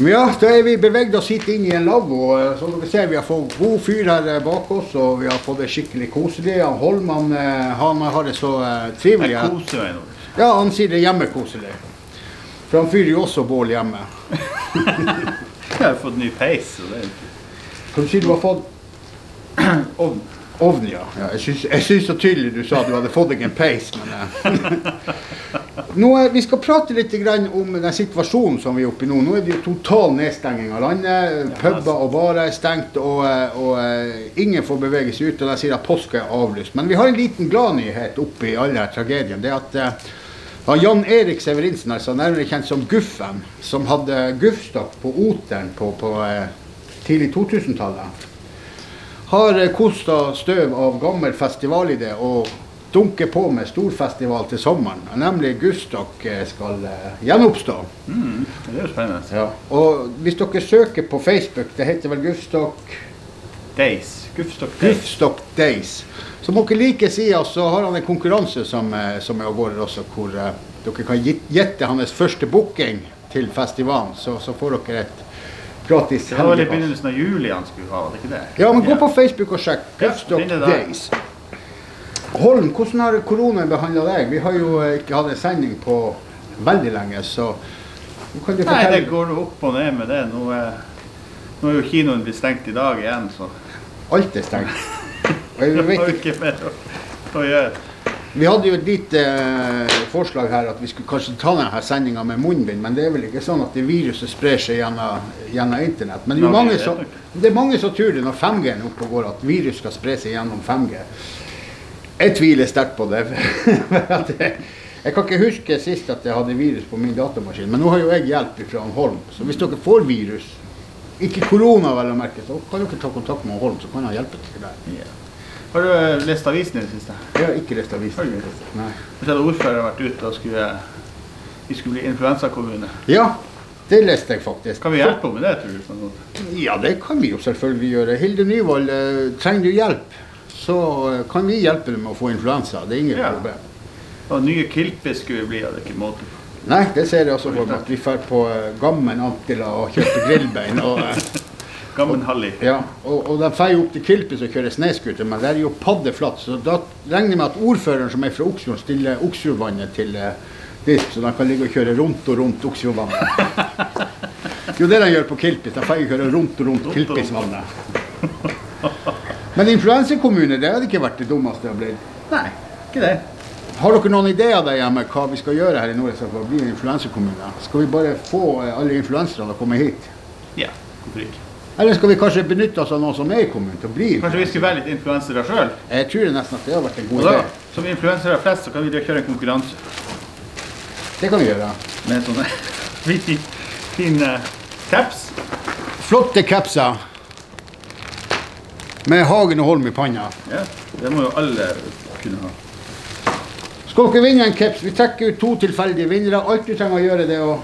Ja, da er vi beveget oss hit inn i en lavvo. Eh, Som dere ser, vi har fått god fyr her eh, bak oss, og vi har fått det skikkelig koselig. Han Holman eh, han har det så trivelig. Jeg her. koser meg nå. Ja, han sier det er hjemmekoselig. For han fyrer jo også bål hjemme. Jeg har fått ny peis. og det er Kan du si du har fått ovn. Ovn, ja? jeg syns- så tydelig du sa at du hadde fått deg en peis, men eh. nå, Vi skal prate litt grann om den situasjonen som vi er oppe i nå. Nå er det jo total nedstenging av landet. Puber og barer er stengt, og, eh, og eh, ingen får bevege seg ut. Og de sier at påske er avlyst. Men vi har en liten gladnyhet oppi all denne tragedien. Det er at ja, Jan Erik Severinsen, altså nærmere kjent som Guffen, som hadde guffstokk på Oteren på, på tidlig 2000-tallet, har eh, kosta støv av gammel festivalidé og dunker på med storfestival til sommeren. Nemlig Guffstokk eh, skal eh, gjenoppstå. Mm, det er spennende. Og hvis dere søker på Facebook, det heter vel Guffstokk Days. Guffstokk Days. Guffstock Days. Så må dere like sida, så har han en konkurranse som, som er av gårde også, hvor dere kan gjette hans første booking til festivalen. Så, så får dere et gratis Det var vel i begynnelsen av juli han skulle ha, var det ikke det? Ja, men gå på Facebook og sjekk. Ja, det der. Days. Holm, hvordan har koronaen behandla deg? Vi har jo eh, ikke hatt en sending på veldig lenge, så kan du Nei, det går opp og ned med det. Nå er, nå er jo kinoen blitt stengt i dag igjen, så Alt er stengt. Og jeg vet ikke mer å gjøre. Vi hadde jo et lite eh, forslag her at vi skulle kanskje ta denne sendinga med munnbind, men det er vel ikke sånn at det viruset sprer seg gjennom, gjennom internett. Men det er, mange som, det er mange som tror det når 5G er oppe og går, at virus skal spre seg gjennom 5G. Jeg tviler sterkt på det. Jeg, kan ikke huske sist at jeg hadde virus på min datamaskin, men nå har jo jeg hjelp fra Holm. Så hvis dere får virus, ikke korona vel å merke, så kan dere ta kontakt med Holm, så kan han hjelpe dere der. Ja. Har du eh, lest avisen i det siste? Jeg har ikke lest avisen. Har du? Nei. Jeg ser at ordfører har vært ute og skulle, vi skulle bli influensakommune. Ja, det leste jeg faktisk. Kan vi hjelpe henne med det, tror du? Ja, det kan vi jo selvfølgelig gjøre. Hilde Nyvold, eh, trenger du hjelp, så eh, kan vi hjelpe deg med å få influensa. Det er ingen Ja. problem. Og nye Kilpe skulle vi bli, hadde ikke måte på. Nei, det ser jeg også for meg. At vi drar på Gammen Antilla og kjøper grillbein. Og, eh, Gammel Halli. ja, og, og de drar opp til Kilpis og kjører snøscooter, men der er jo paddeflatt. Så da regner jeg med at ordføreren som er fra Oksfjord, stiller Oksfjordvannet til eh, disk, så de kan ligge og kjøre rundt og rundt Oksfjordvannet. Jo, det de gjør på Kilpis. De drar kjøre rundt og rundt Kilpisvannet. Men influensekommune, det hadde ikke vært det dummeste det har blitt. Nei, ikke det. Har dere noen ideer der hjemme hva vi skal gjøre her i Nord for å bli en influensekommune? Skal vi bare få eh, alle influenserne til å komme hit? Ja, hvorfor ikke? Eller skal vi kanskje benytte oss av noen som er i kommunen til å bli Kanskje vi skulle være litt influensere sjøl? Jeg tror nesten at det har vært en god idé. som influensere flest, så kan vi kjøre en konkurranse Det kan vi gjøre. med sånne fine fin caps. Flotte capser med Hagen og Holm i panna. Ja, det må jo alle kunne ha. Skal dere vinne en caps? Vi trekker ut to tilfeldige vinnere. Alt du trenger å gjøre, det er å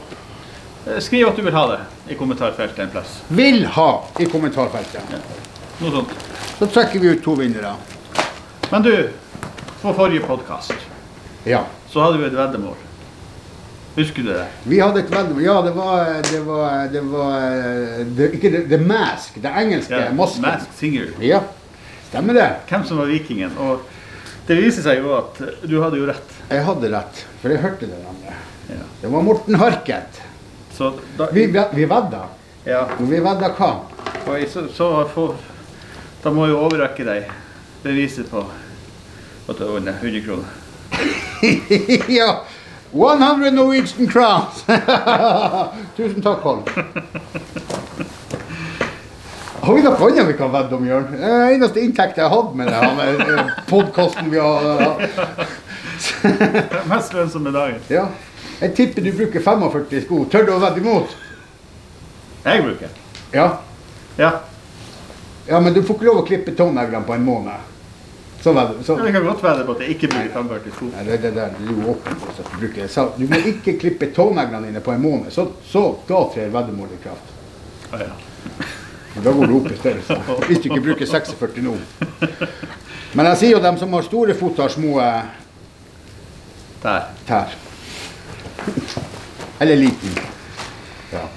Eh, Skriv at du vil ha det i kommentarfeltet en plass. 'vil ha' i kommentarfeltet. Noe sånt. Så trekker vi ut to vinnere. Men du, på forrige podkast Ja. så hadde vi et veddemål. Husker du det? Vi hadde et veddemål. Ja, det var Det var, det var det, Ikke det, The Mask, det engelske masken. Mask Singer. Ja, stemmer det. Hvem som var vikingen. Og det viser seg jo at du hadde jo rett. Jeg hadde rett, for jeg hørte det. Ja. Det var Morten Harket. Så da, Vi, vi vedda. ja, vi vedda hva? og så, så for, da må jeg jo overrekke deg beviset på at du har vunnet 100 kroner. ja! 100 Norwegian crowns! Tusen takk, Holm. Har vi noe annet vi kan vedde om, Jørn? Er eneste inntekt jeg har hatt med det, podkasten vi har Mest lønnsomme dagen. Ja. Jeg tipper du bruker 45 sko. Tør du å vedde imot? Jeg bruker. Ja. Ja. ja, men du får ikke lov å klippe tåneglene på en måned. Så ved, så. Jeg kan godt vedde på at jeg ikke bruker 45 sko. Nei, det, det der du er åpent for at du bruker. det sa, du må ikke klippe tåneglene dine på en måned. Så, så da trer veddemålet i kraft. Ja. Og Da går du opp i størrelse. Hvis du ikke bruker 46 nå. Men jeg sier jo dem som har store fot, har små eh, Der. tær. Eller liten. Ja.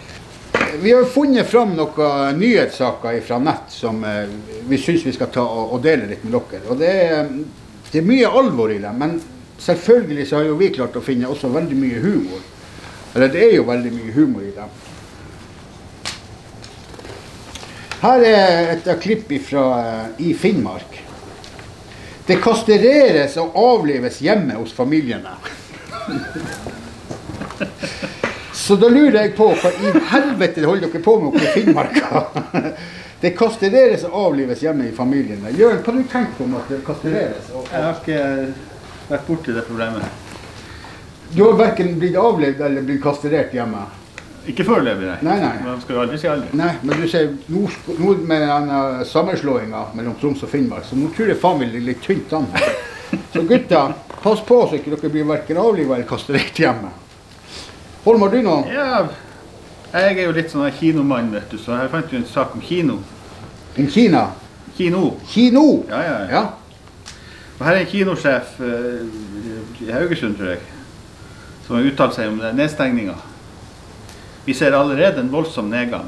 vi har funnet fram noen nyhetssaker fra nett som eh, vi syns vi skal ta og, dele litt med dere. Og det er, det er mye alvor i dem, men selvfølgelig så har jo vi klart å finne også veldig mye humor. Eller det er jo veldig mye humor i dem. Her er et klipp fra i Finnmark. Det kastreres og avlives hjemme hos familiene. Så da lurer jeg på hva i helvete holder dere på med oppe i Finnmarka? Det kastreres og avlives hjemme i familiene. Jørn, hva har du tenkt på om at det kastreres? Og, Jeg har ikke vært borti det problemet. du har verken blitt avlevd eller blitt kastrert hjemme? Ikke foreløpig, Nei, nei. Man skal jo aldri si aldri. Nei, men du ser nå, nå med denne sammenslåinga mellom Troms og Finnmark, så nå tror jeg faen det ligger litt tynt an. Så gutta, pass på så ikke dere blir verken avliva eller kastrert hjemme. Holm, har du noe? Ja, jeg er jo litt sånn kinomann, vet du, så jeg fant jo en sak om kino. Om Kina? Kino. Kino? Ja, ja, ja. Ja. Og her er en kinosjef uh, i Haugesund, tror jeg, som har uttalt seg om nedstengninga. Vi ser allerede en voldsom nedgang.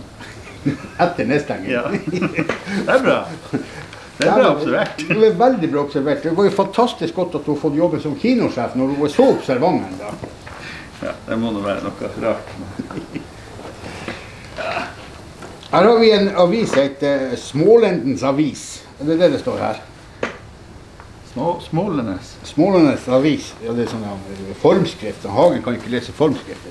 Etter nedstenging. Ja. Det er bra. Det er bra observert. Det er veldig bra observert. Det var jo fantastisk godt at du har fått jobben som kinosjef når du var så observant. Ja, det må nå være noe rart. Her har vi en avis heter Smålendens Avis. Det Er det det står her? Små, Smålenes. Smålendes Avis. Ja, det er sånn formskrift. Hagen kan ikke lese formskrift.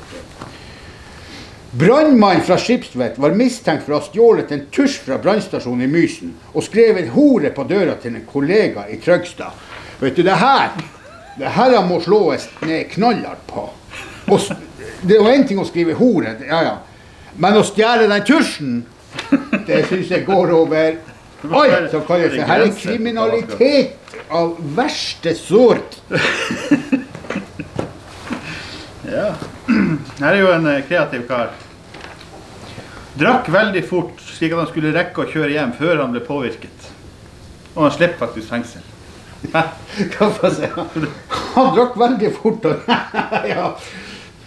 Brannmannen fra Skipstvedt var mistenkt for å ha stjålet en tusj fra brannstasjonen i Mysen og skrevet hore på døra til en kollega i Trøgstad. Vet du, det her det her må slås ned knallhardt på. Og, det er jo én ting å skrive hore, ja ja. Men å stjele den tusjen, det syns jeg går over alt som kalles det. Her er kriminalitet av verste sort. Ja. Her er jo en eh, kreativ kar. Drakk veldig fort, slik at han skulle rekke å kjøre hjem før han ble påvirket. Og han slipper faktisk fengsel. Hæ? Hva får jeg si? Han drakk veldig fort. Ja.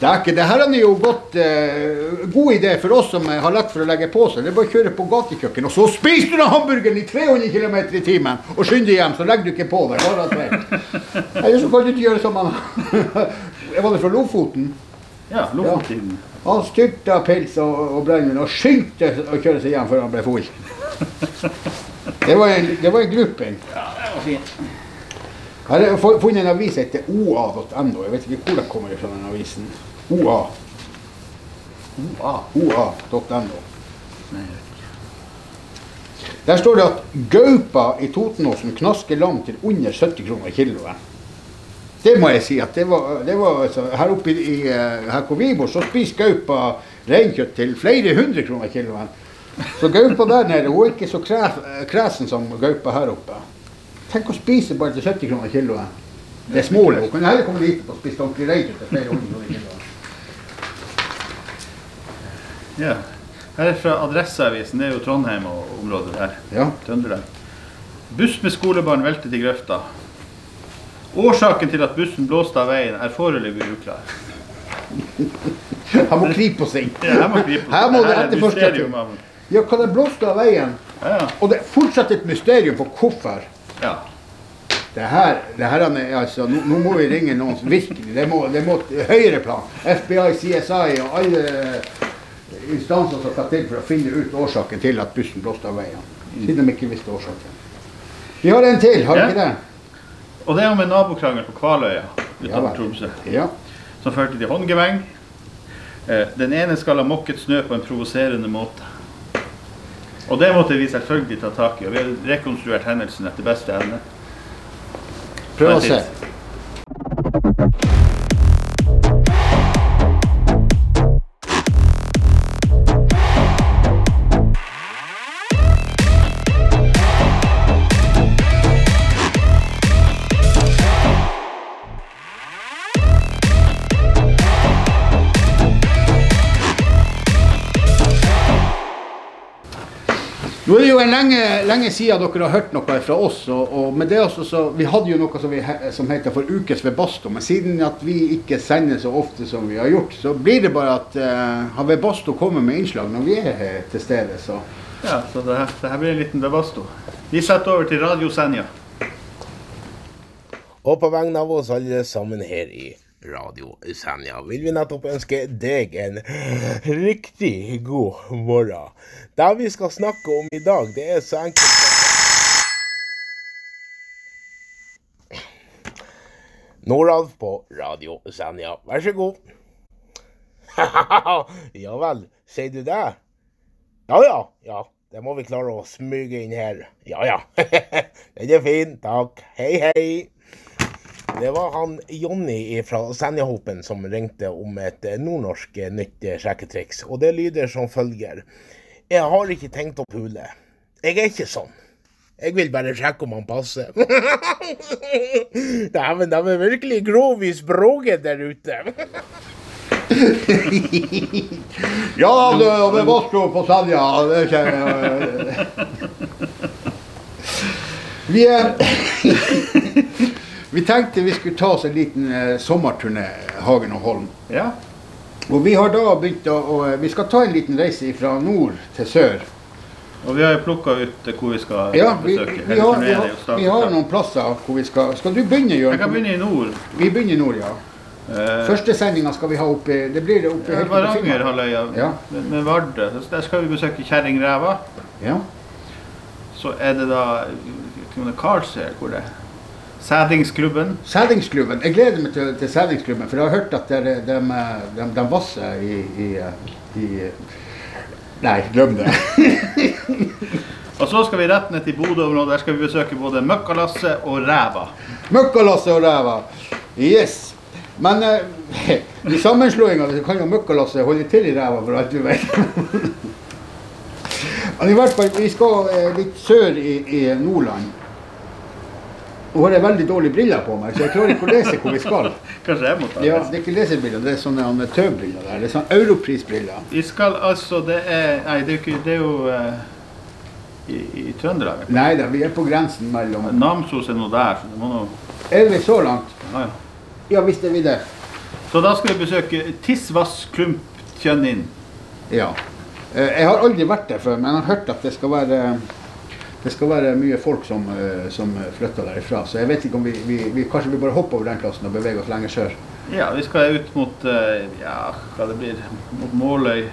Det, er ikke, det her er jo godt, eh, god idé for oss som har lett for å legge på seg. Det er bare å kjøre på gatekjøkken, og så spiser du den hamburgeren i 300 km i timen og skynder hjem, så legger du ikke på deg. Eller så kan du ikke gjøre som han var det fra Lofoten. Ja, Lofoten. Han styrta pils og, og brennevin og skyndte å kjøre seg hjem før han ble full. Det var en, det var en gluping. Ja, det var fint. Jeg har funnet en avis som heter oa.no. Jeg vet ikke hvor det kommer fra, den avisen. OA. OA.no. Der står det at gaupa i Totenåsen knasker lam til under 70 kroner kiloet. Det må jeg si at det var, det var altså, Her oppe i, eh, her hvor vi bor, så spiser gaupa reinkjøtt til flere hundre kroner kiloen. Så gaupa der nede hun er ikke så kresen som gaupa her oppe. Tenk å spise bare til 70 kroner kiloen. Det er smålig. Hun kunne heller komme dit og spist ordentlig reinkjøtt til flere hundre kroner kiloen. Ja. Her er fra Adresseavisen. Det er jo Trondheim og området der. Ja. Trøndelag. Buss med skolebarn veltet i grøfta. Årsaken til at bussen blåste av veien er foreløpig uklar. Han må krype på seg. Ja, her må Her må det Her er et etterforskes. Ja, hva det blåste av veien? Ja, ja. Og det er fortsatt et mysterium for hvorfor. ja. Det her, det her er altså, nå, nå må vi ringe noen som virkelig Det må, det må høyere plan. FBI, CSI og alle instanser som skal til for å finne ut årsaken til at bussen blåste av veien. Siden de ikke visste årsaken. Vi har en til, har vi Ja. ikke det? Og det er om en nabokrangel på Kvaløya utenfor. Tromsø, Ja. som førte til håndgeveng. Eh, Den ene skal ha mokket snø på en provoserende måte. Og det måtte vi selvfølgelig ta tak i, og vi har rekonstruert hendelsen etter beste evne. Prøv å se. Lenge, lenge siden dere har hørt noe fra oss. Og, og med det også, så, Vi hadde jo noe som, vi, som heter for Ukes ved Basto. Men siden at vi ikke sender så ofte som vi har gjort, så blir det bare at uh, har ved Basto kommer med innslag når vi er til stede. Så Ja, så det, her- det her blir en liten Webasto. Vi setter over til Radio Senja. Og på vegne av oss alle sammen her i Radio Senja vil vi nettopp ønske deg en riktig god morgen. Det vi skal snakke om i dag, det er så enkelt Noralf på Radio Senja, vær så god. ja vel, sier du det? Ja ja, ja. Det må vi klare å smyge inn her. Ja ja. Den er fin, takk. Hei hei. Det var han Jonny fra Senjahopen som ringte om et eh, nordnorsk eh, nytt eh, sjekketriks. Og det lyder som følger. Jeg har ikke tenkt å pule. Jeg er ikke sånn. Jeg vil bare sjekke om han passer. Dæven, de er virkelig grov i språket der ute. Ja, det er ved Basto på Senja. Det er ikke Vi er Vi tenkte vi skulle ta oss en liten eh, sommerturné, Hagen og Holm. Ja. Og vi har da begynt å, å Vi skal ta en liten reise fra nord til sør. Og vi har jo plukka ut eh, hvor vi skal Ja, vi, besøke. vi, har, vi, har, vi har noen plasser hvor vi skal Skal du begynne, Jørn? Jeg kan begynne i nord. Vi begynner i nord, ja. Eh, Første sendinga skal vi ha oppe Det blir det oppe helt Finnmark. Varangerhalvøya Ja. med, med Vardø. Der skal vi besøke Kjerringræva. Ja. Så er det da er Karlsøy, hvor det er. Sædingsklubben. Sædingsklubben. Jeg gleder meg til, til Sædingsklubben, for jeg har hørt at de, de, de, de vasser i, i, i Nei, glem det. Og så skal vi rett ned til Bodø-området. Der skal vi besøke både Møkkalasse og Ræva. Møkkalasse og ræva. Yes. Men eh, i sammenslåinga kan jo Møkkalasse holde til i ræva, for alt du vet. Men i hvert fall, vi skal eh, litt sør i, i Nordland. Nå har jeg veldig dårlige briller på meg, så jeg klarer ikke å lese hvor vi skal. Kanskje jeg må ta Ja, det. Er ikke lesebriller, det er sånne tøvbriller der. Det er sånne europrisbriller. Vi skal altså Det er Nei, det er ikke, det er jo uh, i, i Trøndelag. Nei da, vi er på grensen mellom Namsos er nå der, så det må nå Er vi så langt? ja, ja. Ja visst er vi det. Så da skal vi besøke Tisvass Klump Tjønnin. Ja. Eh, Jeg har aldri vært der før, men jeg har hørt at det skal være det skal være mye folk som, eh, som flytter derifra. Så jeg vet ikke om vi, vi, vi kanskje vi bare hopper over den klassen og beveger oss lenger sør. Ja, vi skal ut mot eh, ja, hva det blir, mot Måløy,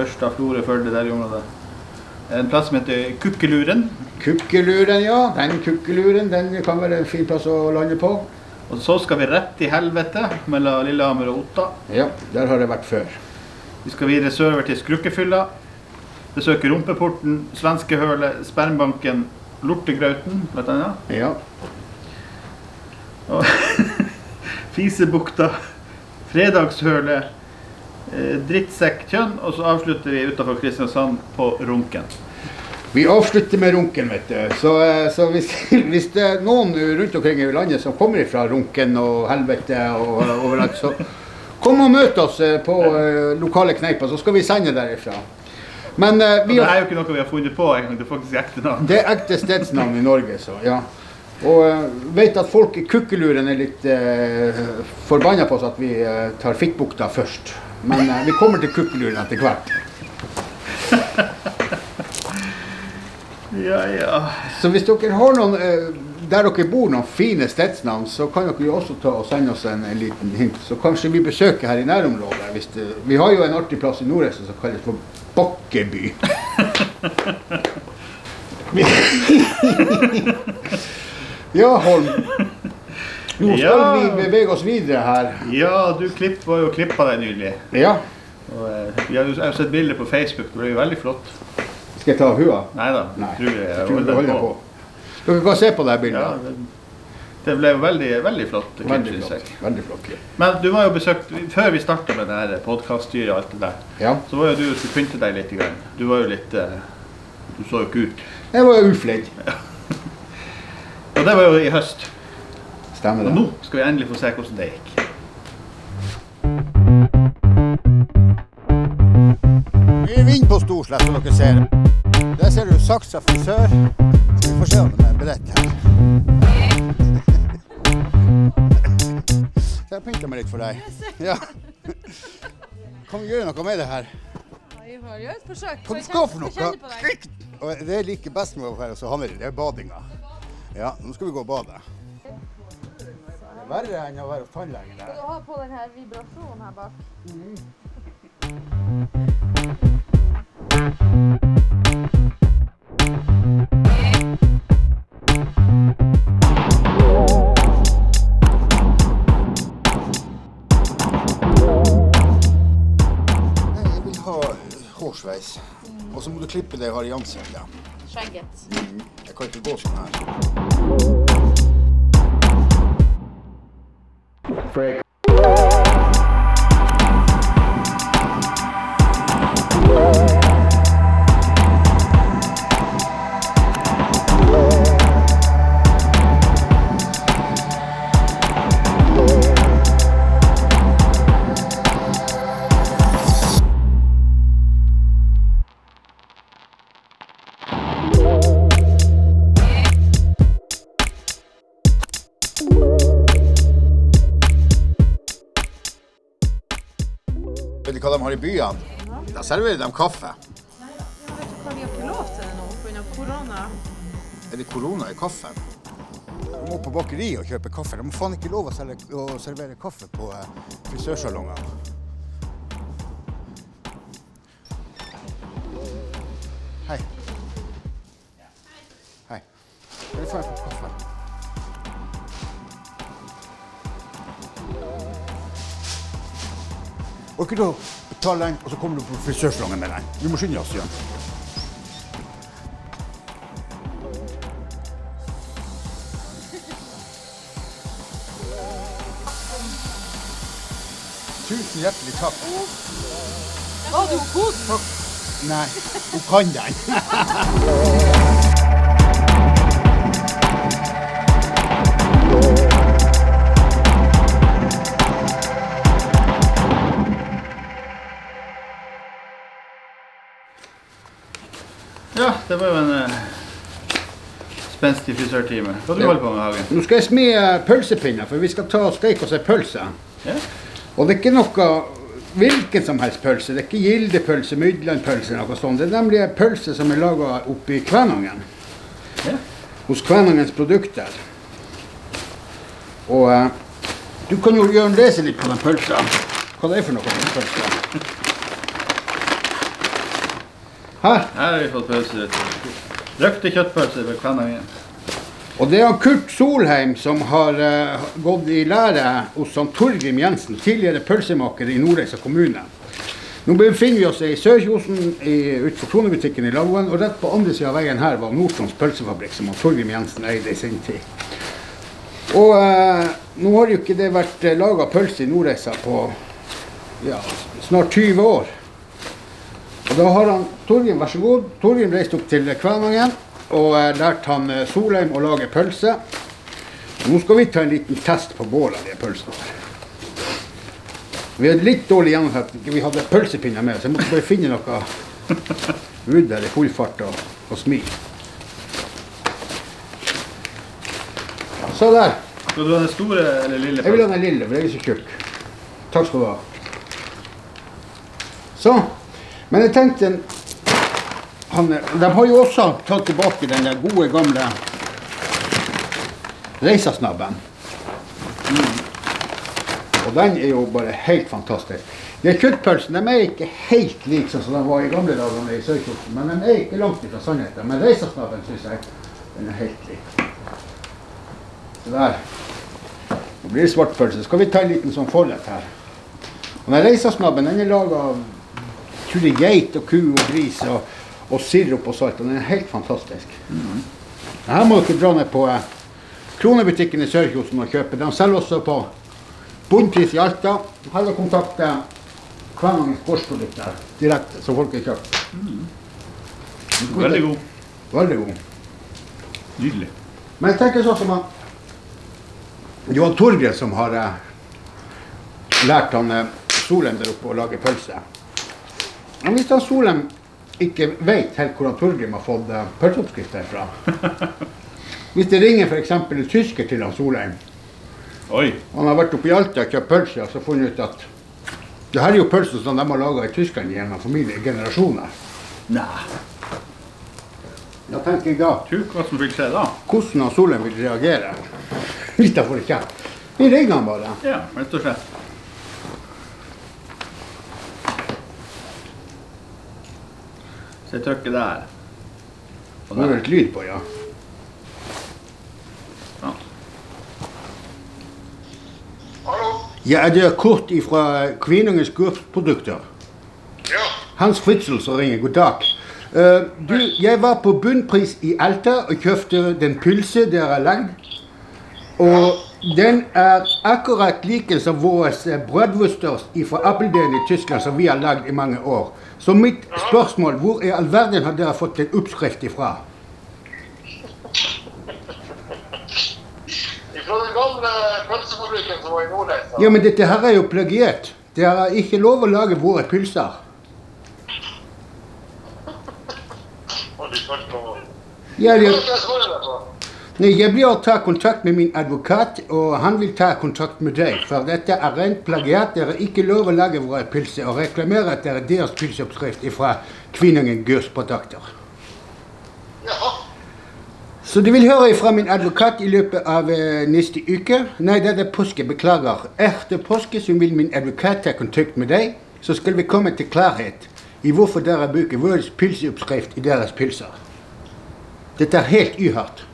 Ørsta, Florø, Førde, der i området. En plass som heter Kukkeluren. Kukkeluren, ja. Den kukkeluren den kan være en fin plass å lande på. Og så skal vi rett i helvete mellom Lillehammer og Otta. Ja, der har jeg vært før. Vi skal videre sørover til Skrukkefylla. Besøke Rumpeporten, Svenskehølet, Spermbanken, Lortegrauten, bl.a. Ja. Og Fisebukta, Fredagshølet, eh, Drittsekk Tjønn, og så avslutter vi utenfor Kristiansand på Runken. Vi avslutter med runken, vet du. Så, eh, så hvis, hvis det er noen rundt omkring i landet som kommer fra runken og helvete og og overalt, så kom og møt oss eh, på lokale kneiper, så skal vi sende derifra. Men uh, vi har... det er jo ikke noe vi har funnet på engang, det er faktisk ekte navn. Det er ekte stedsnavn i Norge, så ja. Og uh, vet at folk i Kukkeluren er litt uh, forbanna på oss at vi uh, tar Fittbukta først. Men uh, vi kommer til Kukkeluren etter hvert. Ja, ja. Så hvis dere har noen eh, der dere bor, noen fine stedsnavn, så kan dere jo også ta og sende oss en, en liten hint. Så kanskje vi besøker her i nærområdet. Hvis det, vi har jo en artig plass i Nordreisa som kalles for Bakkeby. ja, Holm. Nå skal Ja. vi bevege oss videre her. ja du klipp, var jo klippa deg nylig. Ja. Og, eh, har jo jeg har sett bilder på Facebook, det ble jo veldig flott. Skal jeg ta av hua? Nei da. Dere kan se på det bildet. Ja, det, det ble jo veldig, veldig flott. klipp, Veldig flott. Veldig flott. klipp. Men du var jo besøkt, før vi starta med det podkaststyret og alt det der, Ja. så var jo du og skulle pynte deg litt. Grann. Du var jo litt, eh, du så jo ikke ut. Jeg var jo uflidd. Og det var jo i høst. Stemmer det. Og nå skal vi endelig få se hvordan det gikk. Vi er vind på Storslett, som dere ser. Der ser du saksa frisør. Så vi får se om de er beredt her. Jeg jeg pynter meg litt for deg. Ja. Kan vi gjøre noe med det her? Vi får gjøre et forsøk. Hva skal for noe? Og det jeg liker best med å være hos Hanne, det er badinga. Ja, nå skal vi gå og bade. Det er verre enn å være hos tannlegen Skal du ha på den her vibrasjonen her bak? Nei, klippe det jeg har i ansiktet. Skjegget. Jeg kan ikke gå sånn her. Vet byene? Da serverer de kaffe. Ja, vet du hva, vi har ikke lov til det nå pga. korona. Er det korona i kaffen? Du må på bakeri og kjøpe kaffe. De må faen ikke lov å, selge, å servere kaffe på eh, frisørsalongene. Hei. Hei. Kan du få en kopp kaffe? Orker du betale den, og så kommer du på frisørsalongen med den? Vi må skynde oss, igjen. Tusen hjertelig takk. Var du god? Nei, hun kan den. det var jo en uh, spenstig frisørtime. Hva du holder på med, Hagen? Nå skal jeg smi eh, pølsepinner, for vi skal ta og steke oss en pølse. Ja. Og det er ikke noe hvilken som helst pølse. Det er ikke Gildepølse, Mydlandpølse eller noe sånt. Det er nemlig en pølse som er laga oppe i Kvænangen. Ja. Hos Kvænangens Produkter. Og uh, du kan jo Jørn lese litt på den pølsa. Hva det er for noe pølse. Her. Her har vi fått pølse. Røkte kjøttpølse ved Kvænangen. Og det er Kurt Solheim som har uh, gått i lære hos Torgrim Jensen, tidligere pølsemaker i Nordreisa kommune. Nå befinner vi oss i Sørkjosen utenfor Kronebutikken i Lagoen, og rett på andre sida av veien her var Nordtroms pølsefabrikk, som Torgrim Jensen eide i sin tid. Og uh, nå har jo ikke det vært eh, laga pølse i Nordreisa på ja, snart 20 år. Og da har han Torgrim, vær så god. Torgrim reiste opp til Kvænangen og eh, lærte han eh, Solheim å lage pølse. Nå skal vi ta en liten test på bålet av de pølsene. Vi hadde litt dårlig gjennomført. Vi hadde pølsepinner med, så jeg måtte bare finne noe her i full fart og, og smi. Så der. Skal du ha den store eller lille Jeg vil ha den lille, for jeg er så tjukk. Takk skal du ha. Så. Men jeg tenkte han, De har jo også tatt tilbake den der gode, gamle reisasnabben. Og den er jo bare helt fantastisk. De kjøttpølsene er ikke helt like sånn som de var i gamle dager i Sørkjosen, men de er ikke langt ifra sannheten. Men reisasnabben syns jeg den er helt lik. Så der. Nå blir det svartpølse. Skal vi ta en liten sånn forrett her. Og den reisasnabben den er laga av tror det er geit og ku og gris og, og sirup og salt. Og den er helt fantastisk. Mm. her må dere dra ned på eh, Kronebutikken i Sørkjosen og kjøpe. De selger også på bunnpris i Alta. Heller kontakte Kvænangens gårdsprodukter direkte, så folk har kjøpt. Veldig god. Veldig god. Nydelig. Men jeg tenker sånn som han Johan var som har eh, lært han eh, Solheim der oppe å lage pølse. Men hvis han Solheim ikke vet helt hvor Torgrim har fått uh, pølseoppskriften fra. Hvis det ringer f.eks. en tysker til han Solheim, Oi. han har vært oppe i Alta og kjøpt pølse, og så funnet ut at det her er jo pølser som de har laga i Tyskland gjennom familie, generasjoner. Nei. Da tenker jeg da hva som vil skje da. hvordan han Solheim vil reagere hvis han får det kjeft. Vi ringer han bare. Ja, rett og slett. Så jeg trykker der. Og Nå er det et litt lyd på, ja. Ja. Ja, det er Kurt fra Kvinningens gårdsprodukter. Ja, Hans Fritzel som ringer. God dag. Uh, du, jeg var på bunnpris i Alta og kjøpte den pølse dere har lagd. Og den er akkurat like som vår brødwurster fra Appeldelen i Tyskland som vi har lagd i mange år. Så mitt spørsmål, hvor i all verden har dere fått en oppskrift ifra? Fra den gamle pølsefabrikken som var i Nordreisa. Ja, men dette her er jo plagiat. Det er ikke lov å lage våre pølser. Ja, de Nei, jeg blir å ta kontakt med min advokat, og han vil ta kontakt med deg. For dette er rent plagiat. Dere har ikke lov å lage våre pølser og reklamere at det er deres pølseoppskrift fra Kvinningen Gårdsprodukter. Jaha. Så du vil høre fra min advokat i løpet av eh, neste uke? Nei, det er påske. Beklager. Etter påske så vil min advokat ta kontakt med deg, så skal vi komme til klarhet i hvorfor dere bruker vår pølseoppskrift i deres pølser. Dette er helt uhørt.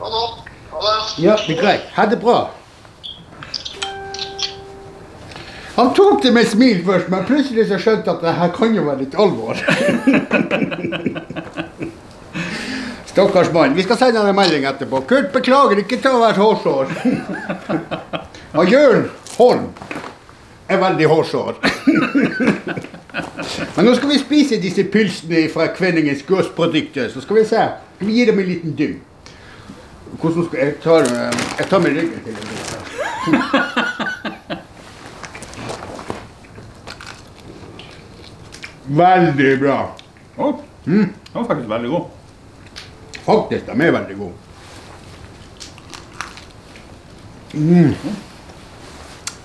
Ha. Ha det. Ja, det er greit. Ha det bra. Han tok det med smil først, men plutselig så skjønte at det her kan jo være litt alvor. Stakkars mann. Vi skal sende han en melding etterpå. Kurt, beklager, ikke ta være hårsår. Og Jørn Holm er veldig hårsår. Men nå skal vi spise disse pylsene fra Kvenningens gårdsprodukter. Så skal vi se. Vi gir dem en liten dynn. Hvordan skal jeg ta eh, Jeg tar med ryggen til den. Veldig bra. Å, Den var faktisk veldig god. Faktisk, de er veldig gode.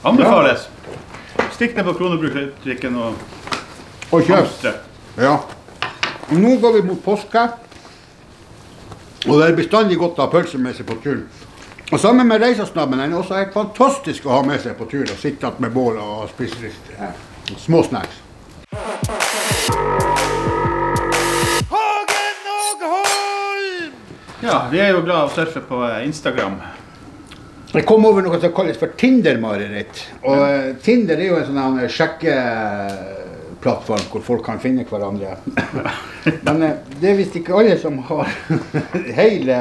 Anbefales. Stikk ned på Kronebrukbutikken og Og kjøp. Ja. Nå går vi mot påske. Og det er bestandig godt å ha pølse med seg på tur. Og sammen med reisesnabben er den også helt fantastisk å ha med seg på tur og sitte med bål og spise litt eh, små snacks. Ja, vi er jo glad i å surfe på eh, Instagram. Jeg kom over noe som kalles for Tinder-mareritt. Og eh, Tinder er jo en sånn her sjekkeplattform hvor folk kan finne hverandre. Men eh, det er visst ikke alle som har hele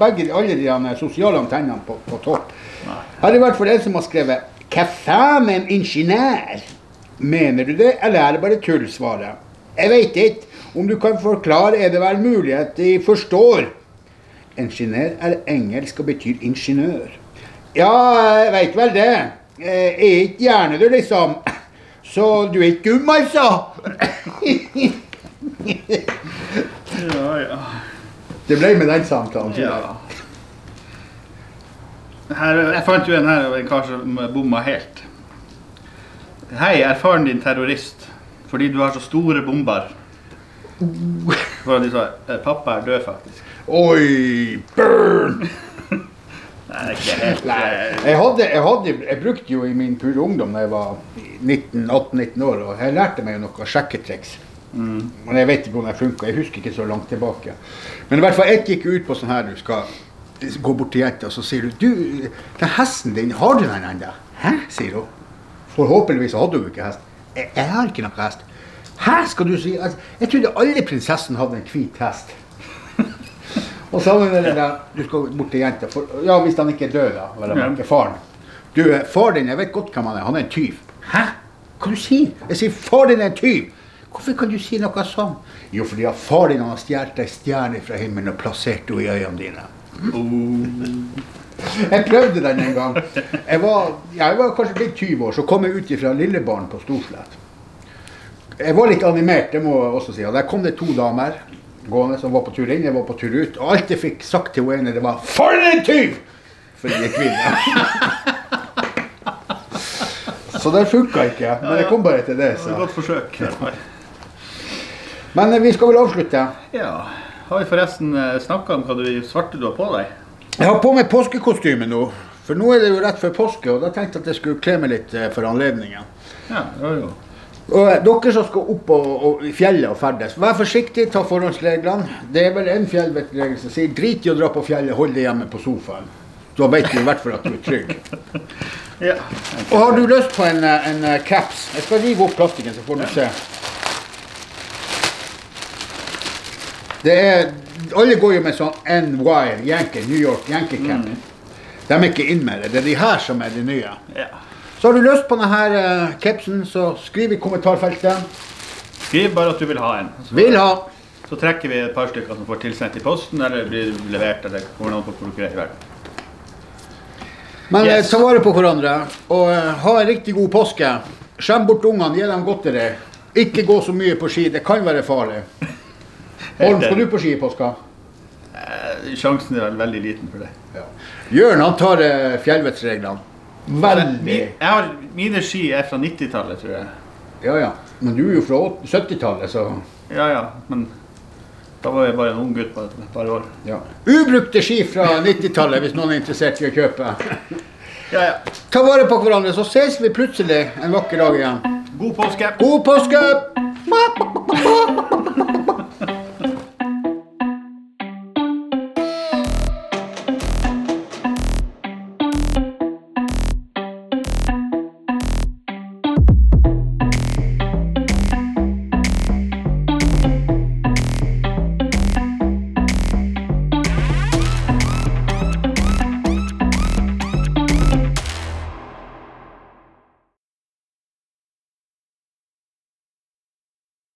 begge alle de sosiale antennene på, på topp. Her er i hvert fall en som har skrevet Hva faen med en ingeniør? Mener du det, eller er det bare tull, svaret? Jeg vet ikke. Om du kan forklare, er det vel mulig at de forstår. Ingeniør er engelsk og betyr ingeniør. Ja, jeg veit vel det. Jeg er ikke gjerne du, liksom. Så du er ikke dum, altså? Ja, ja. Det ble med den samtalen. ja. Her, jeg fant jo en her av en kar som bomma helt. Hei, er faren din terrorist fordi du har så store bomber? For de sa eh, pappa er død, faktisk. Oi, burn! Nei, det er ikke helt Nei, eh, jeg, hadde, jeg, hadde, jeg brukte jo i min pure ungdom da jeg var 18-19 år, og jeg lærte meg jo noe sjekketriks. Men jeg vet ikke hvordan det funka. Jeg husker ikke så langt tilbake. Men i hvert fall ett gikk ut på sånn her du skal gå bort til jenta og så sier du Du, den hesten din, har du den ennå? Hæ? sier hun. Forhåpentligvis hadde hun ikke hest. Jeg, jeg har ikke noe hest. Hæ, skal du si? Altså, jeg trodde alle prinsessene hadde en hvit hest. Og så med det der, du skal bort til jenta, for, ja, hvis han ikke er død da, vel, Ja. ikke faren. Du, eh, far din, jeg vet godt hvem han er, han er en tyv. Hæ? Hva du sier? Jeg sier, far din er en tyv. Hvorfor kan du si noe sånn? Jo, fordi at far din har stjålet ei stjerne fra himmelen og plassert henne i øynene dine. Jeg prøvde den en gang. Jeg var, jeg var kanskje blitt 20 år, så kom jeg ut fra Lillebarn på Storslett. Jeg var litt animert, det må jeg også si. Og der kom det to damer gående som var på tur inn, jeg var på tur ut. Og alt jeg fikk sagt til henne, det var 'For en tyv!' For er kvinne. Så det funka ikke. Men jeg kom bare til det. Det var et godt forsøk. Men eh, vi skal vel avslutte. Ja. Har vi forresten snakka om hva du svarte du har på deg? Jeg har på meg påskekostyme nå. For nå er det jo rett før påske, og da tenkte jeg at jeg skulle kle meg litt eh, for anledningen. Ja, jo, jo. Og dere som skal opp og, og, i fjellet og ferdes, vær forsiktig, ta forhåndsreglene. Det er vel en fjellvettregel som sier drit i å dra på fjellet, hold deg hjemme på sofaen. Da vet du i hvert fall at du er trygg. Ja. Og har du lyst på en, en eh, caps Jeg skal rive opp plastikken, så får du se. Det er, alle går jo med sånn NY, Yankee, New York Yankee cap. De er ikke inn med det. Det er de her som er de nye. ja. Så har du lyst på denne uh, capsen, så skriv i kommentarfeltet. Skriv bare at du vil ha en. Så, Vil ha. så trekker vi et par stykker som får tilsendt i posten, eller blir levert, eller kommer noen på hvor dere er i verden. Men eh, Yes. ta vare på hverandre, og eh, ha en riktig god påske. Skjem bort ungene, gi dem godteri. Ikke gå så mye på ski, det kan være farlig. Holm, skal du på ski i påska? Eh, Sjansen er veldig liten for det. Jørn han tar eh, fjellvettsreglene. Veldig. Jeg har, mine ski er fra 90-tallet, tror jeg. Ja, ja. Men du er jo fra 70-tallet, så Ja, ja, men da var jeg bare en ung gutt på et par år. ja. Ubrukte ski fra 90-tallet, hvis noen er interessert i å kjøpe. Ja, ja. Ta vare på hverandre, så ses vi plutselig en vakker dag igjen. God påske! God påske!